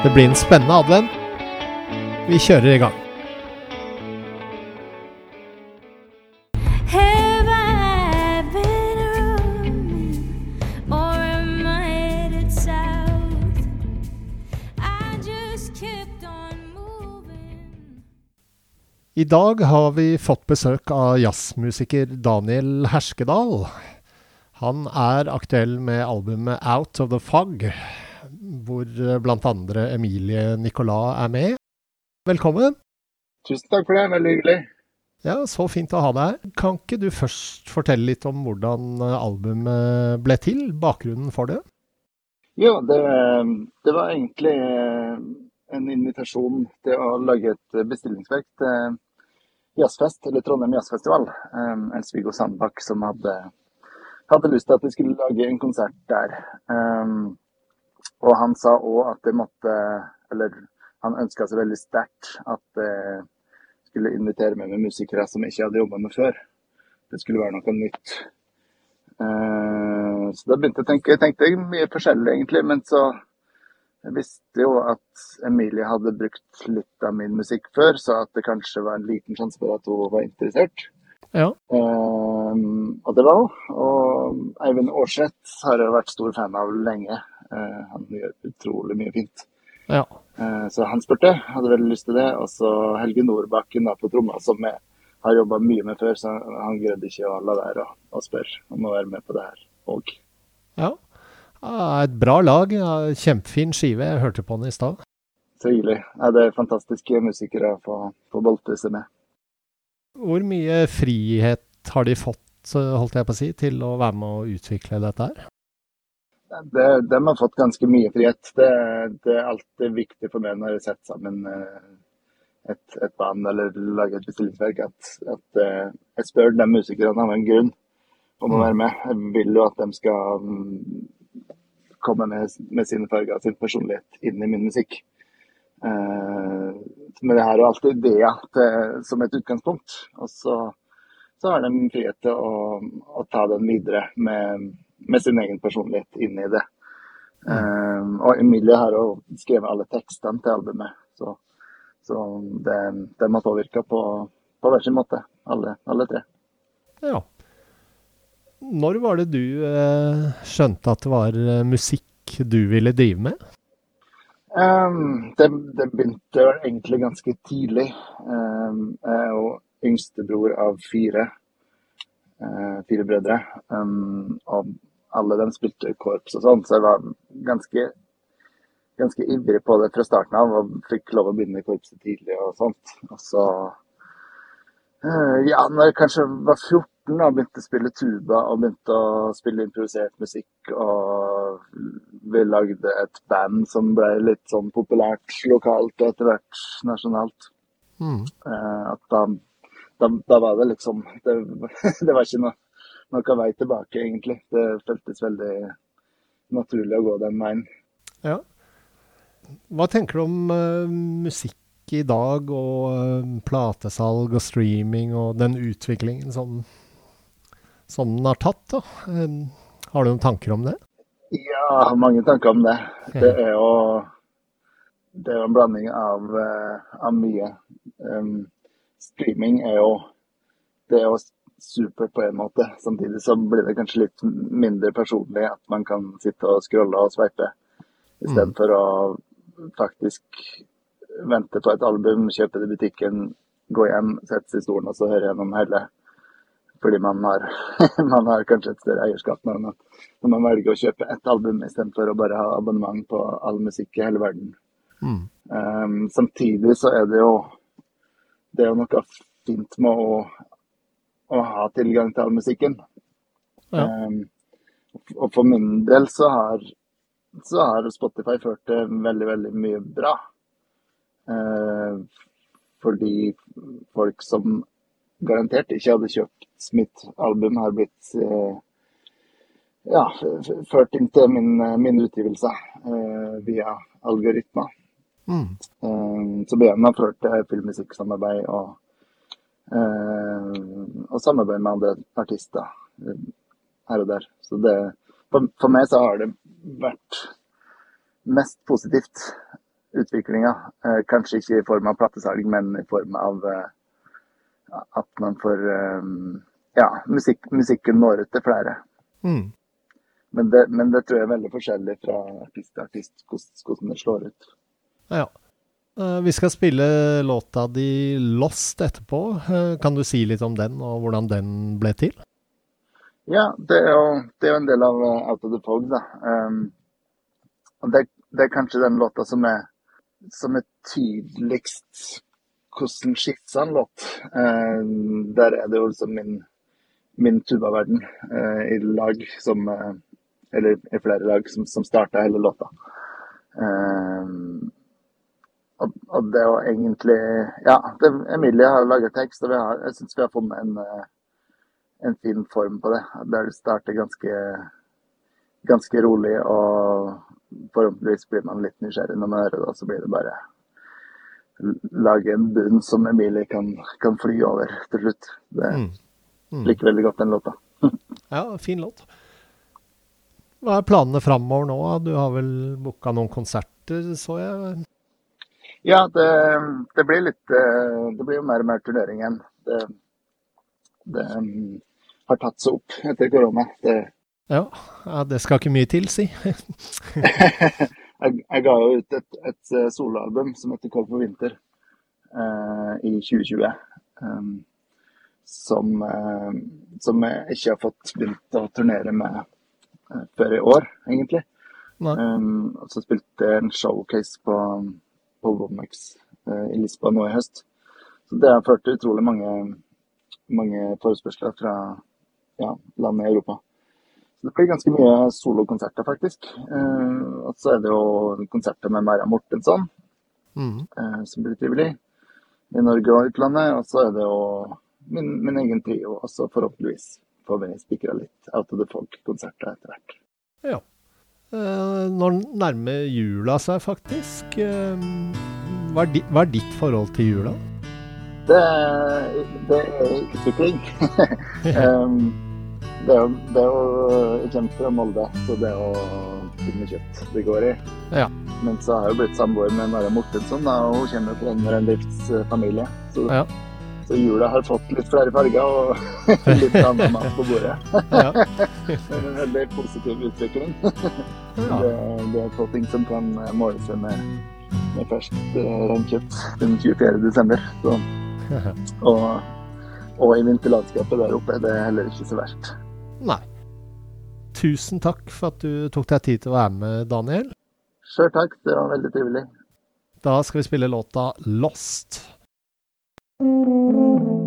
Det blir en spennende advent. Vi kjører i gang. I dag har vi fått besøk av jazzmusiker Daniel Herskedal. Han er aktuell med albumet Out of the Fog, hvor bl.a. Emilie Nicolas er med. Velkommen. Tusen takk for det, veldig hyggelig. Ja, Så fint å ha deg her. Kan ikke du først fortelle litt om hvordan albumet ble til? Bakgrunnen for det? Jo, det, det var egentlig eh, en invitasjon til å lage et bestillingsverk til jazzfest, eller Trondheim Jazzfestival. Um, Elsviggo Sandbakk som hadde, hadde lyst til at vi skulle lage en konsert der. Um, og han sa òg at det måtte Eller han ønska seg veldig sterkt at jeg skulle invitere meg med musikere som jeg ikke hadde jobba med før. Det skulle være noe nytt. Eh, så da begynte jeg å tenke, jeg tenkte mye forskjellig egentlig, men så jeg visste jo at Emilie hadde brukt litt av min musikk før, så at det kanskje var en liten sjanse for at hun var interessert. Ja. Eh, og det var. Og Eivind Aarseth har jeg vært stor fan av lenge. Eh, han gjør utrolig mye fint. Ja. Eh, Så han spurte, hadde veldig lyst til det. Og så Helge Nordbakken da, på tromma, som jeg har jobba mye med før, så han greide ikke å la være å, å spørre om å være med på det her òg. ja. Et bra lag. Kjempefin skive. Jeg hørte på den i stad. Så hyggelig. Ja, det er fantastiske musikere å få, få seg med. Hvor mye frihet har de fått, holdt jeg på å si, til å være med å utvikle dette her? Det, de har fått ganske mye frihet. Det, det er alltid viktig for meg når jeg setter sammen eh, et, et band eller lager et bestillingsverk, at, at eh, jeg spør de musikerne av en grunn om å være med. Jeg vil jo at de skal mm, komme med, med sine farger og sin personlighet inn i min musikk. Eh, men jeg har jo alltid det at, som et utgangspunkt. Og så, så har de frihet til å, å ta den videre med, med sin egen personlighet inn i det. Eh, og Emilie har jo skrevet alle tekstene til albumet, så, så det, de har påvirka på, på hver sin måte, alle, alle tre. Ja. Når var det du eh, skjønte at det var eh, musikk du ville drive med? Um, det, det begynte egentlig ganske tidlig. Um, jeg er jo yngstebror av fire. Uh, fire brødre. Um, og alle dem spilte korps og sånn, så jeg var ganske, ganske ivrig på det fra starten av. Og fikk lov å begynne i korpset tidlig og sånt. Og så uh, Ja, når jeg kanskje var 14 da, begynte å spille tuba og begynte å spille improvisert musikk. Og vi lagde et band som ble litt sånn populært lokalt og etter hvert nasjonalt. Mm. Eh, at da, da, da var det liksom Det, det var ikke noe, noe vei tilbake, egentlig. Det føltes veldig naturlig å gå den veien. Ja. Hva tenker du om uh, musikk i dag, og eh, platesalg og streaming, og den utviklingen som, som den har tatt? da? Har du noen tanker om det? Ja, mange tanker om det. Det er jo det er jo en blanding av, eh, av mye. Um, streaming er jo det er jo supert på en måte. Samtidig så blir det kanskje litt mindre personlig at man kan sitte og scrolle og sveipe. Istedenfor å faktisk vente på et album, kjøpe det i butikken, gå hjem, sette seg i stolen og så høre gjennom hele. Fordi man har, man har kanskje et større eierskap når man, når man velger å kjøpe ett album istedenfor å bare ha abonnement på all musikk i hele verden. Mm. Um, samtidig så er det jo det er jo noe fint med å, å ha tilgang til all musikken. Ja. Um, og for min del så har, så har Spotify ført til veldig, veldig mye bra. Eh, fordi folk som garantert ikke hadde kjøpt mitt album, har blitt eh, ja, ført inn til min, min utgivelse eh, via algoritmer. Mm. Eh, som igjen har ført til filmmusikksamarbeid og, eh, og samarbeid med andre artister eh, her og der. Så det, for, for meg så har det vært mest positivt utviklinga. Eh, kanskje ikke i form av platesalg, men i form av eh, at man får eh, Ja, musikk, musikken når ut til flere. Mm. Men det, men det tror jeg er veldig forskjellig fra artist til artist hvordan- det slår ut. Ja. Eh, Vi skal spille låta di 'Lost' etterpå. Eh, Kan du si litt om den, og hvordan den ble til? Ja, det er jo, det er jo en del av eh, Out of the Fog, da. Um, og det, det er kanskje den låta som er, som er tydeligst hvordan skissa en låt. Um, der er det jo liksom min, min tubaverden eh, i lag som uh, Eller i flere lag som, som starta hele låta. Um, og, og det jo egentlig Ja, det, Emilie har laget tekst, og har, jeg syns vi har funnet en uh, en fin form på det. Der det starter ganske, ganske rolig, og forhåpentligvis blir man litt nysgjerrig når man hører det, og så blir det bare lage en bunn som Emilie kan, kan fly over til slutt. Det Mm. Mm. Likte veldig godt den låta. Ja, fin låt. Hva er planene framover nå? Du har vel booka noen konserter, så jeg? Ja, det, det blir litt eh, Det blir jo mer og mer turnering igjen. Det, det mm, har tatt seg opp etter korona. Det, Ja, ja det skal ikke mye til, si. jeg, jeg ga jo ut et, et eh, soloalbum som heter 'Kold for vinter' uh, i 2020. Um, som, eh, som jeg ikke har fått begynt å turnere med eh, før i år, egentlig. Um, og så spilte jeg en showcase på, på Womex eh, i Lisboa nå i høst. Så det har ført til utrolig mange, mange forespørsler fra ja, landet i Europa. Så det blir ganske mye solokonserter, faktisk. Eh, og så er det jo konserter med Mara Mortensson, Mm. eh, som blir trivelig, i Norge og utlandet. Og så er det jo min, min egen trio, og så forhåpentligvis får vi spikra litt Out of the Folk-konserter etter hvert. Ja. Eh, Nå nærmer jula seg faktisk. Eh, Hva er, di, hva er ditt forhold til jula? Det, det er utvikling. um, det, er det er jo Jeg kommer fra Molde, så det er jo finne kjøtt det går i. Ja. Men så har jeg jo blitt samboer med Mara Mortensson, og hun kommer fra en reindriftsfamilie. Så, Ja. Så jula har fått litt flere farger og litt annen mat på bordet. Det er en veldig positiv utvikling. Det, det er få ting som kan eh, måle seg med, med ferskt eh, reinkjøtt den 24. desember. Så, og, og i vinterlandskapet der oppe, det er heller ikke så verst. Nei. Tusen takk for at du tok deg tid til å være med, Daniel. Sjøl takk, det var veldig trivelig. Da skal vi spille låta 'Lost'. Mm-hmm.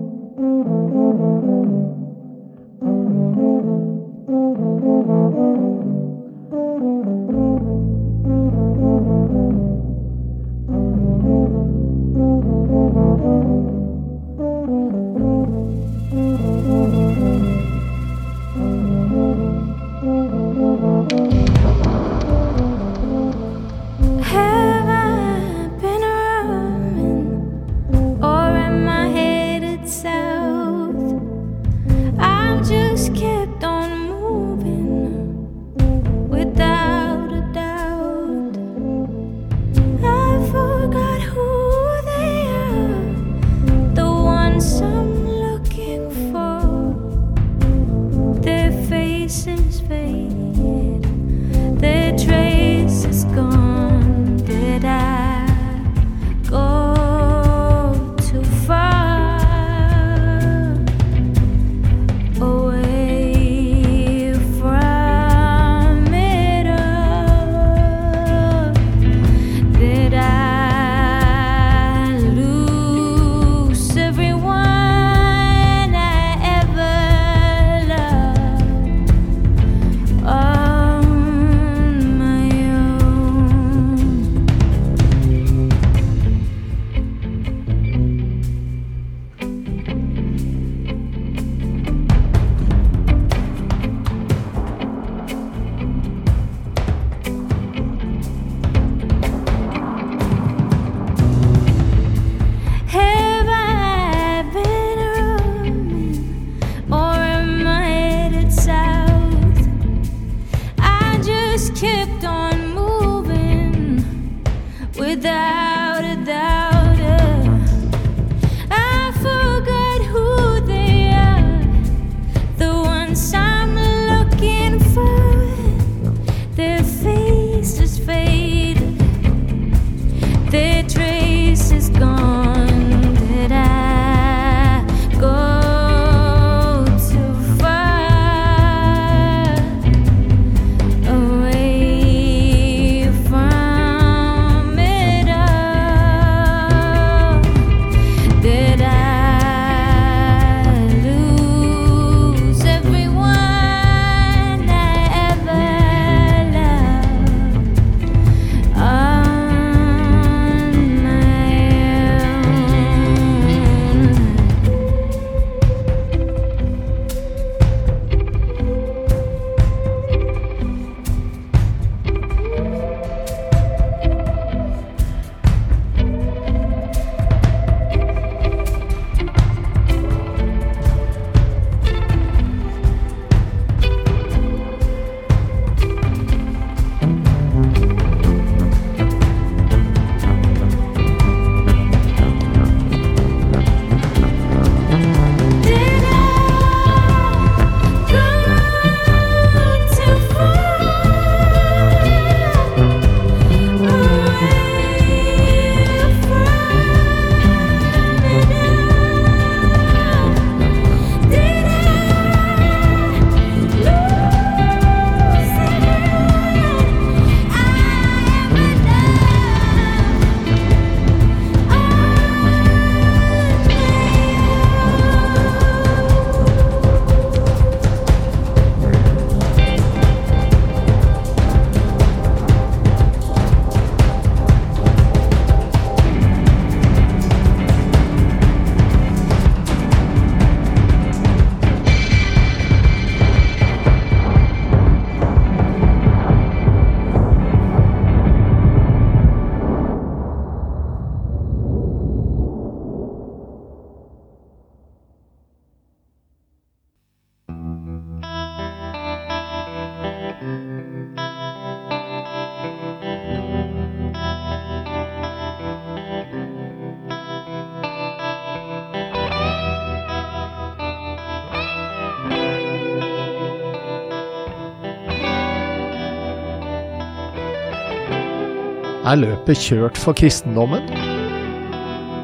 Er løpet kjørt for kristendommen?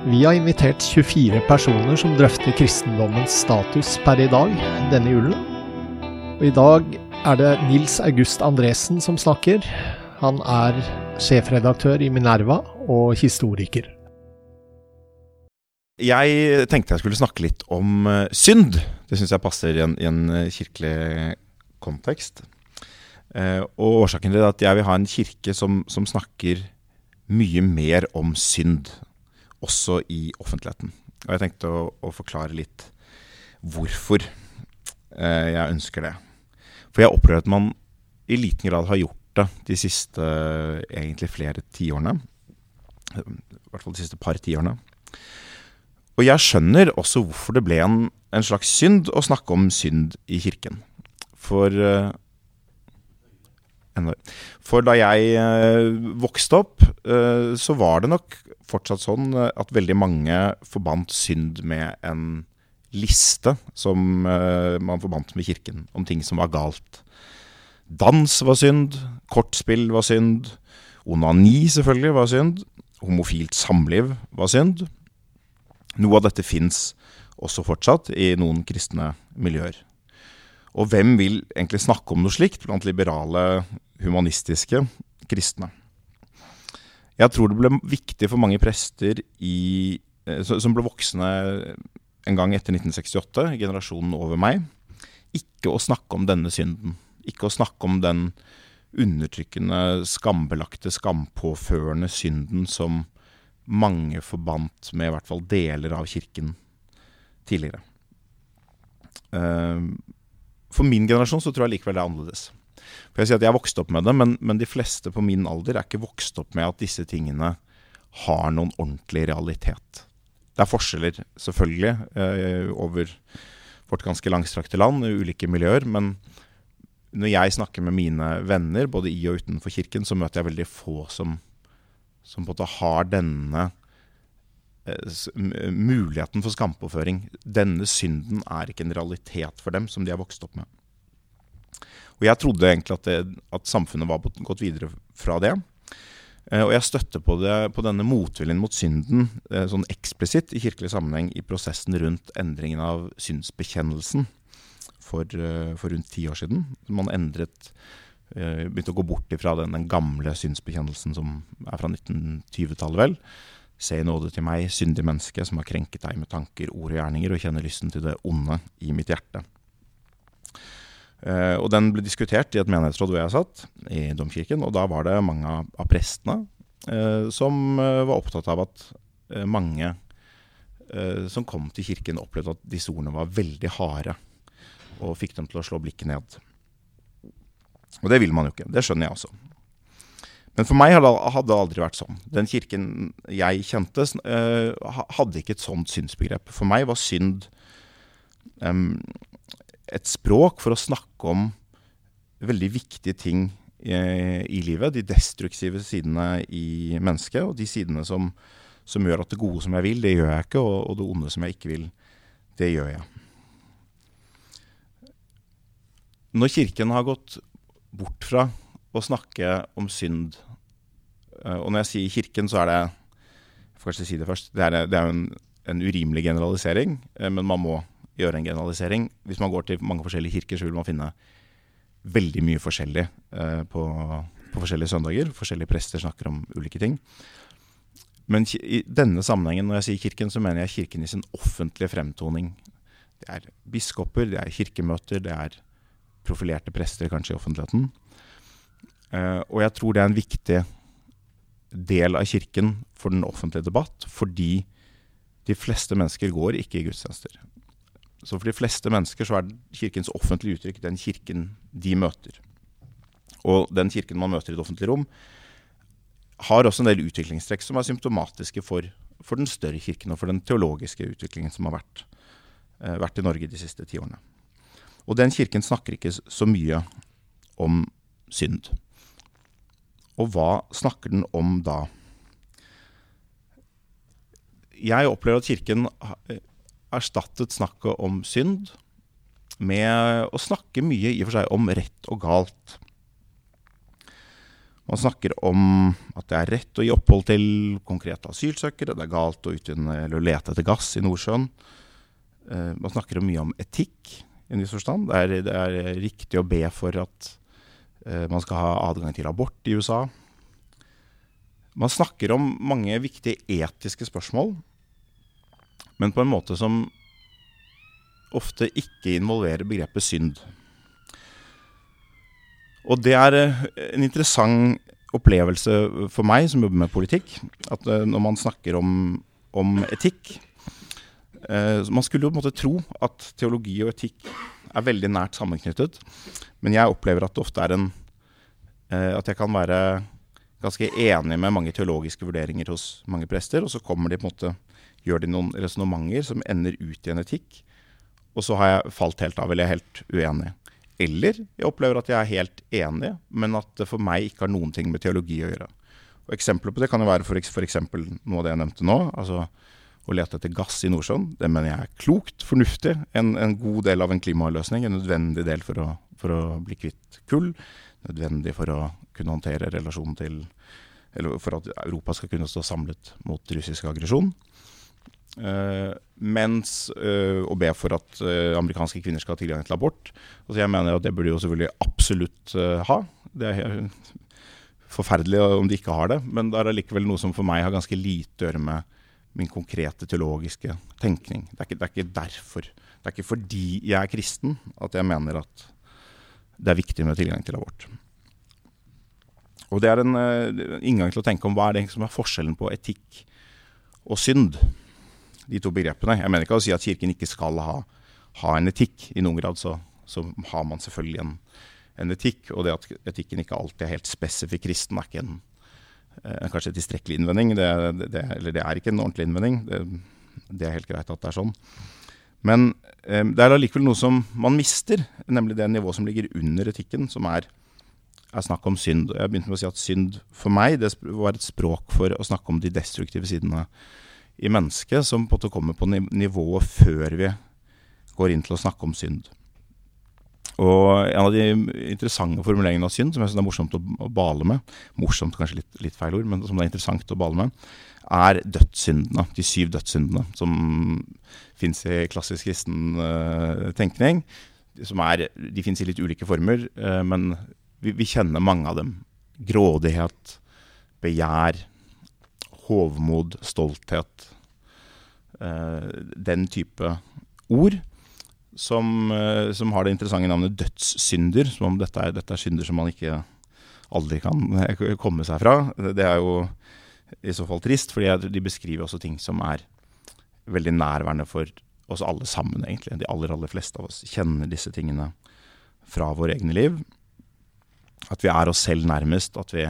Vi har invitert 24 personer som drøfter kristendommens status per i dag, denne julen. Og i dag er det Nils August Andresen som snakker. Han er sjefredaktør i Minerva og historiker. Jeg tenkte jeg skulle snakke litt om eh, synd. Det syns jeg passer i en, i en eh, kirkelig kontekst. Eh, og årsaken til at jeg vil ha en kirke som, som snakker mye mer om synd, også i offentligheten. Og jeg tenkte å, å forklare litt hvorfor eh, jeg ønsker det. For jeg opplever at man i liten grad har gjort det de siste egentlig flere tiårene. I hvert fall de siste par tiårene. Og jeg skjønner også hvorfor det ble en, en slags synd å snakke om synd i kirken. For eh, For da jeg eh, vokste opp, eh, så var det nok fortsatt sånn eh, at veldig mange forbandt synd med en liste som man forbandt med kirken, om ting som var galt. Dans var synd, kortspill var synd, onani selvfølgelig var synd, homofilt samliv var synd. Noe av dette fins også fortsatt i noen kristne miljøer. Og hvem vil egentlig snakke om noe slikt blant liberale, humanistiske kristne? Jeg tror det ble viktig for mange prester i, eh, som ble voksne en gang etter 1968, generasjonen over meg, ikke å snakke om denne synden. Ikke å snakke om den undertrykkende, skambelagte, skampåførende synden som mange forbandt med i hvert fall deler av kirken tidligere. Eh, For min generasjon så tror jeg likevel det er annerledes. For jeg sier at jeg vokste opp med det, men, men de fleste på min alder er ikke vokst opp med at disse tingene har noen ordentlig realitet. Det er forskjeller, selvfølgelig, eh, over vårt ganske langstrakte land, ulike miljøer. Men når jeg snakker med mine venner, både i og utenfor kirken, så møter jeg veldig få som, som på en måte har denne muligheten for skampåføring. Denne synden er ikke en realitet for dem som de har vokst opp med. Og jeg trodde egentlig at, det, at samfunnet var gått videre fra det. Eh, Og jeg støtter på, det, på denne motviljen mot synden eh, sånn eksplisitt i kirkelig sammenheng i prosessen rundt endringen av synsbekjennelsen for, eh, for rundt ti år siden. Man endret, eh, begynte å gå bort ifra den, den gamle synsbekjennelsen som er fra 1920-tallet, vel. Se i nåde til meg, syndig menneske, som har krenket deg med tanker, ord og gjerninger, og kjenner lysten til det onde i mitt hjerte. Uh, og den ble diskutert i et menighetsråd hvor jeg satt, i domkirken, og da var det mange av, av prestene uh, som uh, var opptatt av at mange som kom til kirken, opplevde at disse ordene var veldig harde, og fikk dem til å slå blikket ned. Og det vil man jo ikke. Det skjønner jeg også. Men for meg hadde det aldri vært sånn. Den kirken jeg kjente, eh, ha- hadde ikke et sånt synsbegrep. For meg var synd et språk for å snakke om veldig viktige ting eh, i livet. De destruktive sidene i mennesket, og de sidene som, som gjør at det gode som jeg vil, det gjør jeg ikke, og, og det onde som jeg ikke vil, det gjør jeg. Når Kirken har gått bort fra å snakke om synd, og når jeg sier Kirken, så er det jeg får kanskje si det først, det er, det er en, en urimelig generalisering, eh, men man må gjøre en generalisering. Hvis man går til mange forskjellige kirker, så vil man finne veldig mye forskjellig eh, på, på forskjellige søndager. Forskjellige prester snakker om ulike ting. Men i denne sammenhengen, når jeg sier kirken, så mener jeg kirken i sin offentlige fremtoning. Det er biskoper, det er kirkemøter, det er profilerte prester kanskje i offentligheten. Eh, og jeg tror det er en viktig del av kirken for den offentlige debatt, fordi de fleste mennesker går ikke i gudstjenester. Så for de fleste mennesker så er kirkens offentlige uttrykk den kirken de møter. Og den kirken man møter i det offentlige rom, har også en del utviklingstrekk som er symptomatiske for, for den større kirken og for den teologiske utviklingen som har vært, eh, vært i Norge de siste ti årene. Og den kirken snakker ikke så mye om synd. Og hva snakker den om da? Jeg opplever at kirken erstattet snakket om synd med å snakke mye i og for seg om rett og galt. Man snakker om at det er rett å gi opphold til konkrete asylsøkere. Det er galt å, utvinne, å lete etter gass i Nordsjøen. Eh, Man snakker mye om etikk i en viss forstand. Det er, det er riktig å be for at eh, man skal ha adgang til abort i USA. Man snakker om mange viktige etiske spørsmål, men på en måte som ofte ikke involverer begrepet synd. Og det er eh, en interessant opplevelse for meg som jobber med politikk, at eh, når man snakker om, om etikk eh, Man skulle jo på en måte tro at teologi og etikk er veldig nært sammenknyttet, men jeg opplever at det ofte er en eh, At jeg kan være ganske enig med mange teologiske vurderinger hos mange prester, og så kommer de på en måte gjør de noen resonnementer som ender ut i en etikk, og så har jeg falt helt av, eller jeg er helt uenig. Eller jeg opplever at jeg er helt enig, men at det for meg ikke har noen ting med teologi å gjøre. Og Eksempler på det kan jo være for, for noe av det jeg nevnte nå. altså Å lete etter gass i Nordsjøen. Det mener jeg er klokt, fornuftig. En, en god del av en klimaløsning. En nødvendig del for å, for å bli kvitt kull. Nødvendig for å kunne håndtere relasjonen til Eller for at Europa skal kunne stå samlet mot russisk aggresjon. Uh, mens uh, å be for at uh, amerikanske kvinner skal ha tilgang til abort. Altså jeg mener at det burde de jo selvfølgelig absolutt ha. Det er forferdelig om de ikke har det, men det er allikevel noe som for meg har ganske lite å gjøre med min konkrete teologiske tenkning. Det er, ikke, det er ikke derfor. Det er ikke fordi jeg er kristen at jeg mener at det er viktig med tilgang til abort. Og det er en uh, inngang til å tenke om hva er det som er forskjellen på etikk og synd de to begrepene. Jeg mener ikke å si at Kirken ikke skal ha, ha en etikk. I noen grad så, så har man selvfølgelig en, en etikk. Og det at etikken ikke alltid er helt spesifikk kristen, er ikke en, eh, kanskje tilstrekkelig innvending. Det, det, eller det er ikke en ordentlig innvending. Det, det er helt greit at det er sånn. Men eh, det er allikevel noe som man mister, nemlig det nivået som ligger under etikken, som er, er snakk om synd. Jeg begynte med å si at synd for meg det var et språk for å snakke om de destruktive sidene i mennesket som på en måte kommer på nivået før vi går inn til å snakke om synd. Og en av de interessante formuleringene av synd, som jeg syns er morsomt å, bale med, morsomt kanskje litt, litt feil ord, men som det er interessant å bale med, er dødssyndene. De syv dødssyndene som fins i klassisk kristen uh, tenkning. Er, de fins i litt ulike former, uh, men vi, vi kjenner mange av dem. Grådighet, begjær, hovmod, stolthet. Uh, den type ord som, eh, som har det interessante navnet dødssynder. Som om dette er, dette er synder som man ikke aldri kan komme seg fra. Det er jo i så fall trist, fordi de beskriver også ting som er veldig nærværende for oss alle sammen, egentlig. De aller, aller fleste av oss kjenner disse tingene fra våre egne liv. At vi er oss selv nærmest, at vi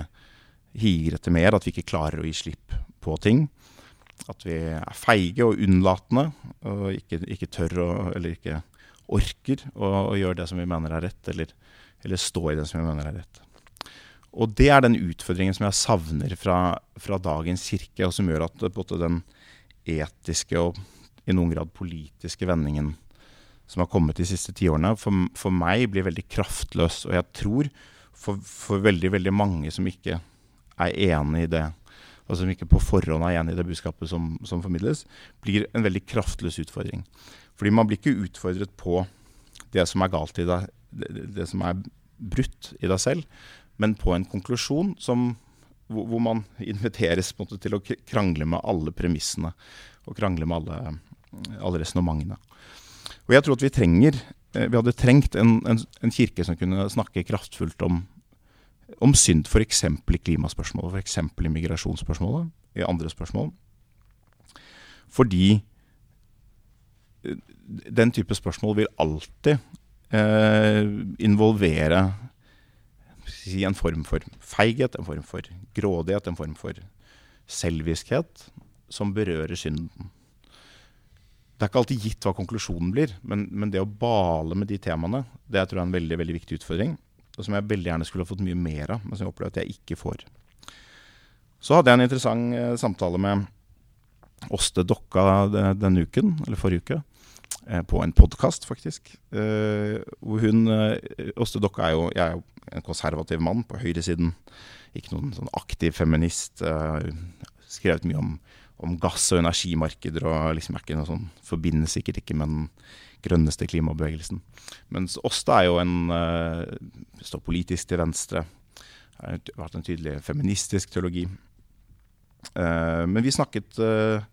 higer etter mer, at vi ikke klarer å gi slipp på ting. At vi er feige og unnlatende, og ikke, ikke tør å, eller ikke orker å, å gjøre det som vi mener er rett, eller, eller stå i det som vi mener er rett. Og det er den utfordringen som jeg savner fra, fra dagens kirke, og som gjør at både den etiske og i noen grad politiske vendingen som har kommet de siste tiårene, for, for meg blir veldig kraftløs. Og jeg tror for, for veldig, veldig mange som ikke er enig i det, og som ikke på forhånd er enig i det budskapet som, som formidles, blir en veldig kraftløs utfordring. Fordi man blir ikke utfordret på det som er galt i deg, det, som er brutt i deg selv, men på en konklusjon som, hvor, man inviteres måte, til å krangle med alle premissene og krangle med alle, alle resonnementene. Og jeg tror at vi trenger eh, Vi hadde trengt en, en, en kirke som kunne snakke kraftfullt om, om synd, f.eks. i klimaspørsmålet, f.eks. i migrasjonsspørsmålet, i andre spørsmål. Fordi eh, den type spørsmål vil alltid eh, involvere si, en form for feighet, en form for grådighet, en form for selviskhet som berører synden. Det er ikke alltid gitt hva konklusjonen blir, men, men det å bale med de temaene, det tror jeg er en veldig veldig viktig utfordring. Og som jeg veldig gjerne skulle ha fått mye mer av, men som jeg opplever at jeg ikke får. Så hadde jeg en interessant eh, samtale med Åste Dokka denne uken, eller forrige uke, eh, på en podkast, faktisk. Eh, hvor hun eh, Åste Dokka er jo er jo en konservativ mann på høyresiden. Ikke noen sånn aktiv feminist. Skrevet mye om, om gass- og energimarkeder og liksom er ikke noe sånn Forbindes sikkert ikke med den grønneste klimabevegelsen. Mens Åste er jo en eh, Står politisk til venstre. Har vært en tydelig feministisk teologi. Eh, men vi snakket eh,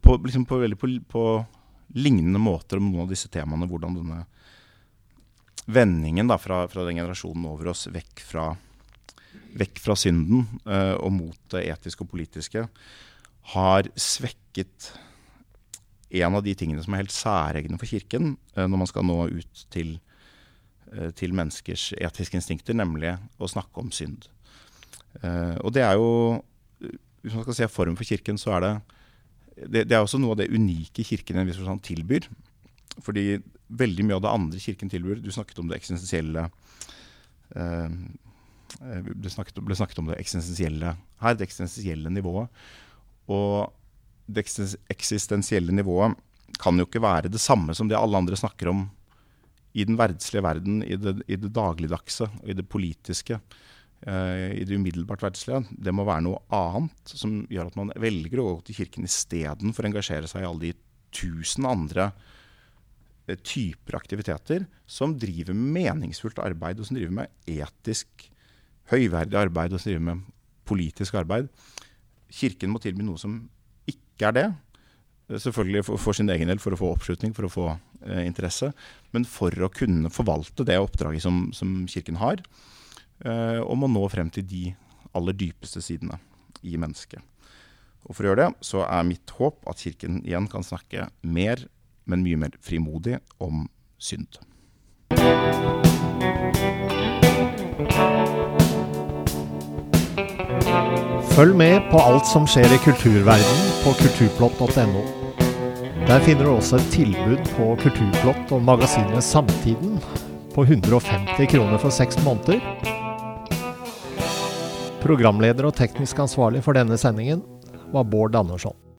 på, liksom på, på, på lignende måter om noen av disse temaene. Hvordan denne vendingen da, fra, fra den generasjonen over oss vekk fra, vekk fra synden eh, og mot det etiske og politiske har svekket en av de tingene som er helt særegne for Kirken eh, når man skal nå ut til, eh, til menneskers etiske instinkter, nemlig å snakke om synd. Eh, og det er jo Hvis man skal se form for Kirken, så er det det, det er også noe av det unike Kirken en viss forstand tilbyr. Fordi veldig mye av det andre Kirken tilbyr Du snakket om det eksistensielle det ble snakket om det eksistensielle her, det eksistensielle nivået. Og det eksistensielle nivået kan jo ikke være det samme som det alle andre snakker om i den verdslige verden, i det, i det dagligdagse og i det politiske. eh, I det umiddelbart verdslige. Det må være noe annet som gjør at man velger å gå til kirken istedenfor å engasjere seg i alle de tusen andre eh, typer aktiviteter som driver med meningsfullt arbeid, og som driver med etisk høyverdig arbeid, og som driver med politisk arbeid. Kirken må tilby noe som ikke er det. Eh, Selvfølgelig for, for sin egen del, for å få oppslutning, for å få eh, interesse. Men for å kunne forvalte det oppdraget som, som Kirken har, eh, om å nå frem til de aller dypeste sidene i mennesket. Og For å gjøre det, så er mitt håp at Kirken igjen kan snakke mer, men mye mer frimodig, om synd. Følg med på alt som skjer i kulturverdenen på kulturplott.no. Der finner du også et tilbud på Kulturplott og magasinet Samtiden på 150 kroner for seks måneder. Programleder og teknisk ansvarlig for denne sendingen var Bård Andersson.